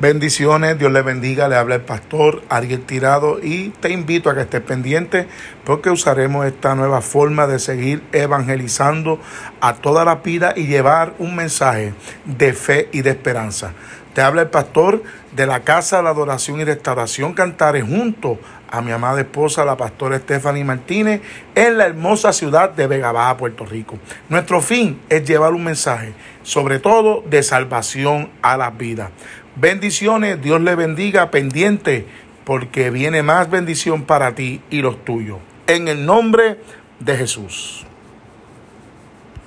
Bendiciones, Dios le bendiga, le habla el pastor Ariel Tirado y te invito a que estés pendiente porque usaremos esta nueva forma de seguir evangelizando a toda la vida y llevar un mensaje de fe y de esperanza. Te habla el pastor de la Casa de la Adoración y Restauración Cantares junto a mi amada esposa, la pastora Stephanie Martínez, en la hermosa ciudad de Vega Baja, Puerto Rico. Nuestro fin es llevar un mensaje, sobre todo de salvación a las vidas. Bendiciones, Dios le bendiga, pendiente, porque viene más bendición para ti y los tuyos. En el nombre de Jesús.